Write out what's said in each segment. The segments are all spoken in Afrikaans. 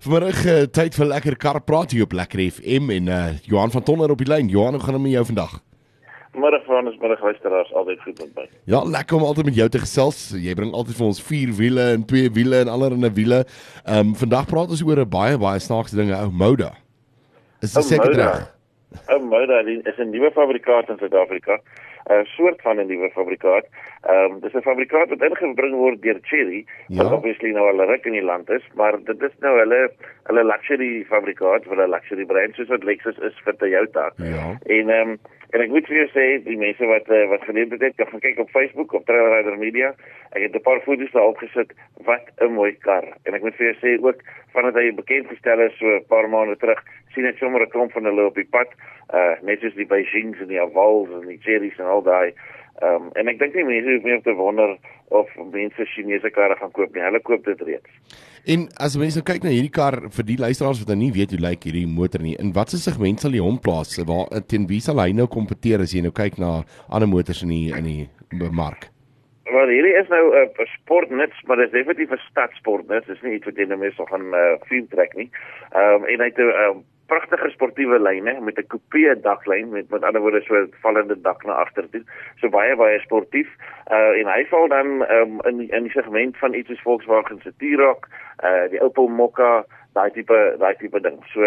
Vanmiddag uh, tyd vir lekker kar praat hier op Lekker FM en uh, Johan van Tonder op die lyn. Johan, hoe gaan dit met jou vandag? Middag van ons middag luisteraars altyd goed met my. Ja, lekker om altyd met jou te gesels. Jy bring altyd vir ons vier wiele en twee wiele en allerlei wiele. Ehm um, vandag praat ons oor 'n baie baie snaakse dinge, ou Moda. Is dit seker reg? Ou Moda is 'n nuwe fabrikant in Suid-Afrika. 'n soort van 'n nuwe fabrikaat. Ehm um, dis 'n fabrikaat wat ingebring word deur Chery, ja. wat obviously nou al ruk in die land is, maar dit is nou hulle hulle luxury fabrikaat vir 'n luxury brand soos wat Lexus is vir Toyota. Ja. En ehm um, en ek moet vir jou sê die mense wat uh, wat geleer het, kan gaan kyk op Facebook op Travel Rider Media. Ek het 'n paar foto's daar opgesit. Wat 'n mooi kar. En ek moet vir jou sê ook vandat hy bekend gestel is so 'n paar maande terug, sien ek sommer 'n klomp van hulle op die pad uh net soos die Beijings en die Avals en die Cherries en al daai. Ehm um, en ek dink nie mense hoef meer te wonder of mense Chinese karre gaan koop nie. Hulle koop dit reeds. En as mense nou kyk na hierdie kar vir die luisteraars wat nou nie weet hoe lyk hierdie motor nie, in watter segment sal jy hom plaas? Waar teen wie sal hy nou kompeteer as jy nou kyk na ander motors in die in die mark? Wel hierdie is nou 'n uh, sportnuts, maar dit is definitief 'n stadsportnuts. Dit is nie iets wat jy nou mee sal gaan uh, field trek nie. Ehm um, en hy het 'n uh, pragtige sportiewe lyne met 'n coupe daklyn met met ander woorde so 'n vallende dak na agter toe. So baie baie sportief. Uh en hy val dan um, in in die segment van iets soos Volkswagen se T-Roc, uh die Opel Mokka, daai tipe daai tipe ding. So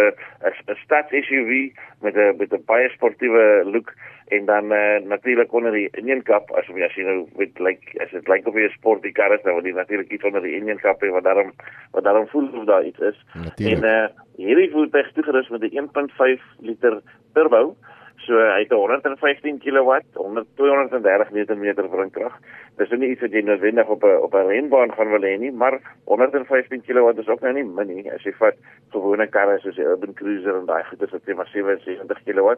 'n stad SUV met 'n met 'n baie sportiewe look en dan uh, natuurlik onder die Indian Cup as jy as jy nou met like as dit lyk of jy 'n sportie kar is nou wat jy natuurlik iets onder die Indian Cup het wat daarom wat daarom voel of daar iets is. Natuurlijk. En uh hierdie voertuig toegerus met 'n 1.5 liter turbo. So hy het 115 kW, 100 230 Nm wrinkrag. Dis nie iets wat jy noodwendig op 'n op 'n renbaan gaan wil hê nie, maar 115 kW is ook nou nie min nie. As jy vat gewone karre soos die Urban Cruiser en daai goeie wat net maar 77 kW,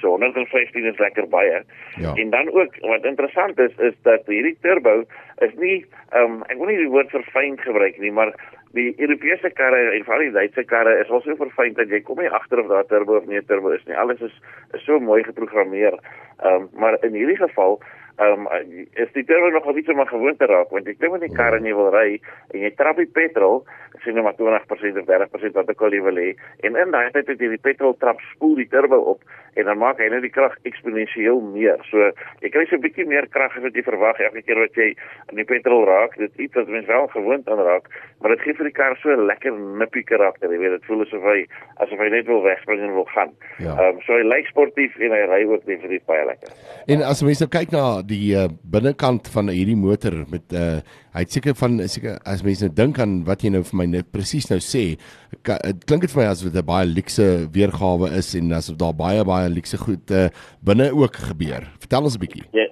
so 115 is lekker baie. Ja. En dan ook wat interessant is is dat hierdie turbo is nie ehm um, ek wil nie die woord verfyn gebruik nie, maar die Europese karre en veral die Duitse karre is al so verfyn dat jy kom nie agter of daar turbo of nie turbo is nie. Alles is is so mooi geprogrammeer. Ehm um, maar in hierdie geval ehm um, is die turbo nog iets om gewoon te raak want jy klim in die kar en jy wil ry en jy trap die petrol sien nou maar 20% of 30% wat ek al wil hê en in daai tyd het jy die petrol trap spoel die turbo op en dan maak hy net die krag eksponensieel meer. So jy kry so 'n bietjie meer krag as wat jy verwag elke keer wat jy aan die petrol raak. Dit iets wat mens wel gewoond aan raak, maar dit gee vir die kar so 'n lekker nippie karakter. Jy weet dit voel asof hy asof hy net wil wegspring en wil gaan. Ehm ja. um, so hy lyk sportief en hy ry ook definitief baie lekker. En as mense nou kyk na die uh, binnekant van hierdie motor met uh hy het seker van seker as mense nou dink aan wat jy nou vir my net presies nou sê dit klink dit vir my asof dit 'n baie luukse weergawe is en asof daar baie baie luukse goed uh, binne ook gebeur. Vertel ons 'n bietjie. Ja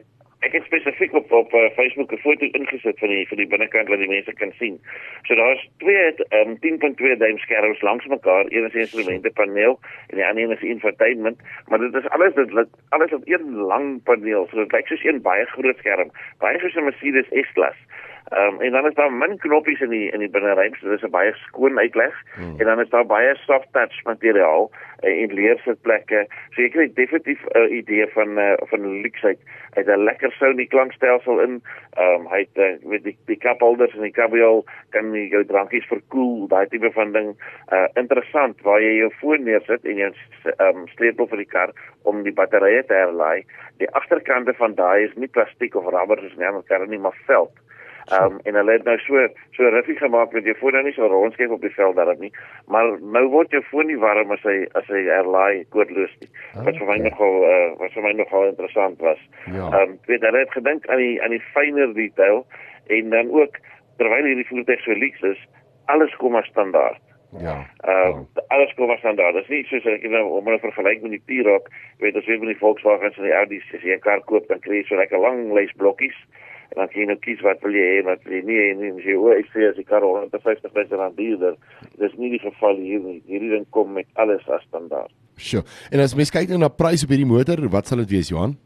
ek het spesifiek op op uh, Facebook 'n foto ingesit van die van die binnekant wat die mense kan sien. So daar's twee um, 10.2 duim skerms langs mekaar. Een is 'n instrumentepaneel en die ander is 'n infotainment. Maar dit is alles dit alles op een lang paneel. So dit lyk soos 'n baie groot skerm. Baie soos 'n Mercedes S-klas Ehm um, en dan is daar min knoppies in die in die binneruim, so dis 'n baie skoon uitleg. Hmm. En dan is daar baie soft touch materiaal uh, en leersitplekke. So jy kry definitief 'n uh, idee van uh, van luksheid. Hy het 'n lekker Sony klankstelsel in. Ehm um, hy het uh, met die die cupholders en die kabiel kan jy jou drankies verkoel, daai tipe van ding. Uh interessant waar jy jou foon neersit en jy ehm um, sleutel vir die kar om die batterye te herlaai. Die agterkante van daai is nie plastiek of rubber soos 'n ander kar nie, maar veld. Ehm um, en hulle het nou so so riffie gemaak met jou foon nou nie so rondskeef op die veld daarop nie. Maar nou word jou foon nie warm as hy as hy herlaai koordloos nie. Wat okay. vir my nogal uh, wat vir my nogal interessant was. Ja. Ehm ja. um, weet hulle het gedink aan die aan die fynere detail en dan ook terwyl hierdie voertuig so lyk is, alles kom maar standaard. Ja. Ehm uh, alles kom maar standaard. Dit is nie soos ek nou om 'n vergelyking met die T-Roc, weet as jy met die Volkswagen en die Audi as jy 'n kar koop dan kry jy so lekker lang lys blokkies en dan kan jy nou kies wat wil jy hê wat jy nie en jy sê o ek sê as die kar 150 000 rand duurder dis nie die geval hier nie hierdie ding kom met alles as standaard. Sjoe en as mens kyk nou na prys op hierdie motor wat sal dit wees Johan?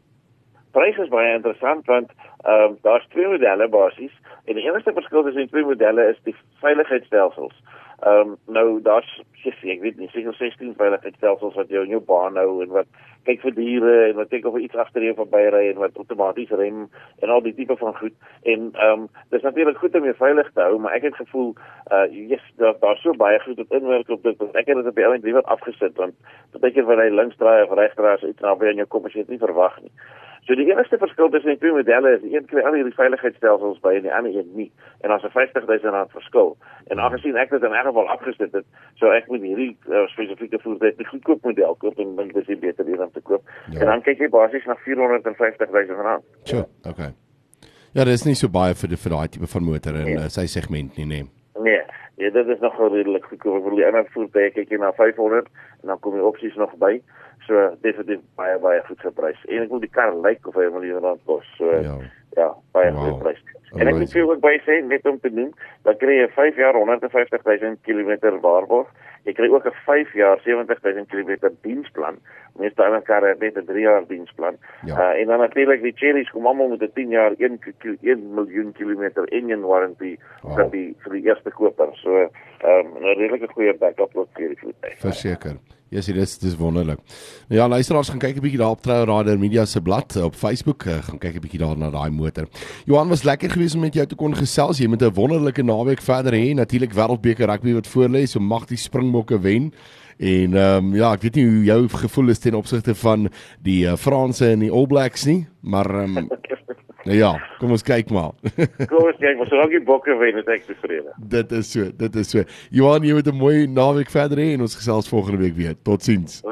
Prys is baie interessant want ehm um, daar's twee modelle basies. En die enigste verskil tussen die twee modelle is die veiligheidsstelsels Ehm um, nou daar's ek weet nie seker 16 veiligheidsstelsels wat jou in jou baan hou en wat kyk vir diere en wat kyk of iets agter jou verby ry en wat outomaties rem en al die tipe van goed. En ehm um, dis natuurlik goed om jou veilig te hou, maar ek het gevoel uh yes, daar daar's so baie goed wat inwerk op dit. Ek het dit op die einde liewer afgesit want baie keer wanneer hy links draai of regs draai, is iets naby aan jou kom as jy dit nie verwag nie. So die enigste verskil tussen die twee modelle is een kry al hierdie veiligheidsstelsels by en die ander een nie. En as 'n 50000 rand verskil. En aangesien ek dit in elk geval afgesit het, so ek moet hierdie uh, spesifieke voertuig die goedkoop model koop en dink dis die beter een om te koop. Ja. En dan kyk jy basies na 450000 rand. So, okay. Ja, dit is nie so baie vir die vir daai tipe van motor in nee. uh, sy segment nie, nee. Nee. Ja, dit is nog redelik goedkoop. Vir die ander voertuie kyk jy na 500 en dan kom die opsies nog by. So definitief baie baie goed geprys. En ek wil die kar lyk of hy 'n miljoen rand kos. So ja, ja baie wow. goed prys. En ek wil ook by sê net om te noem, dan kry jy 5 jaar 150 000 km waarborg. Jy kry ook 'n 5 jaar 70 000 km diensplan. Ander karre het net 'n 3 jaar diensplan. Ja. Uh, en dan natuurlik die Cherries kom almal met 'n 10 jaar 1 1 miljoen kilometer engine warranty wow. vir die vir die eerste koper. So ehm um, 'n redelike goeie backup ook vir die voertuig. Verseker. Ja, yes, dit is dis wonderlik. Nou ja, luisteraars gaan kyk 'n bietjie daar op Trou Rider Media se blad op Facebook, uh, gaan kyk 'n bietjie daar na daai motor. Johan was lekker geweest om met jou te kon gesels. Jy met 'n wonderlike naweek verder hê. Natuurlik Wêreldbeker rugby wat voor lê, so mag die Springbokke wen. En ehm um, ja, ek weet nie hoe jou gevoel is ten opsigte van die uh, Franse en die All Blacks nie, maar ehm um, Nou ja, kom ons kyk maar. kom ons kyk, ons raak die bokke wen net ek tevrede. Dit is so, dit is so. Johan, jy moet 'n mooi naweek verder hê en ons gesels volgende week weer. Totsiens.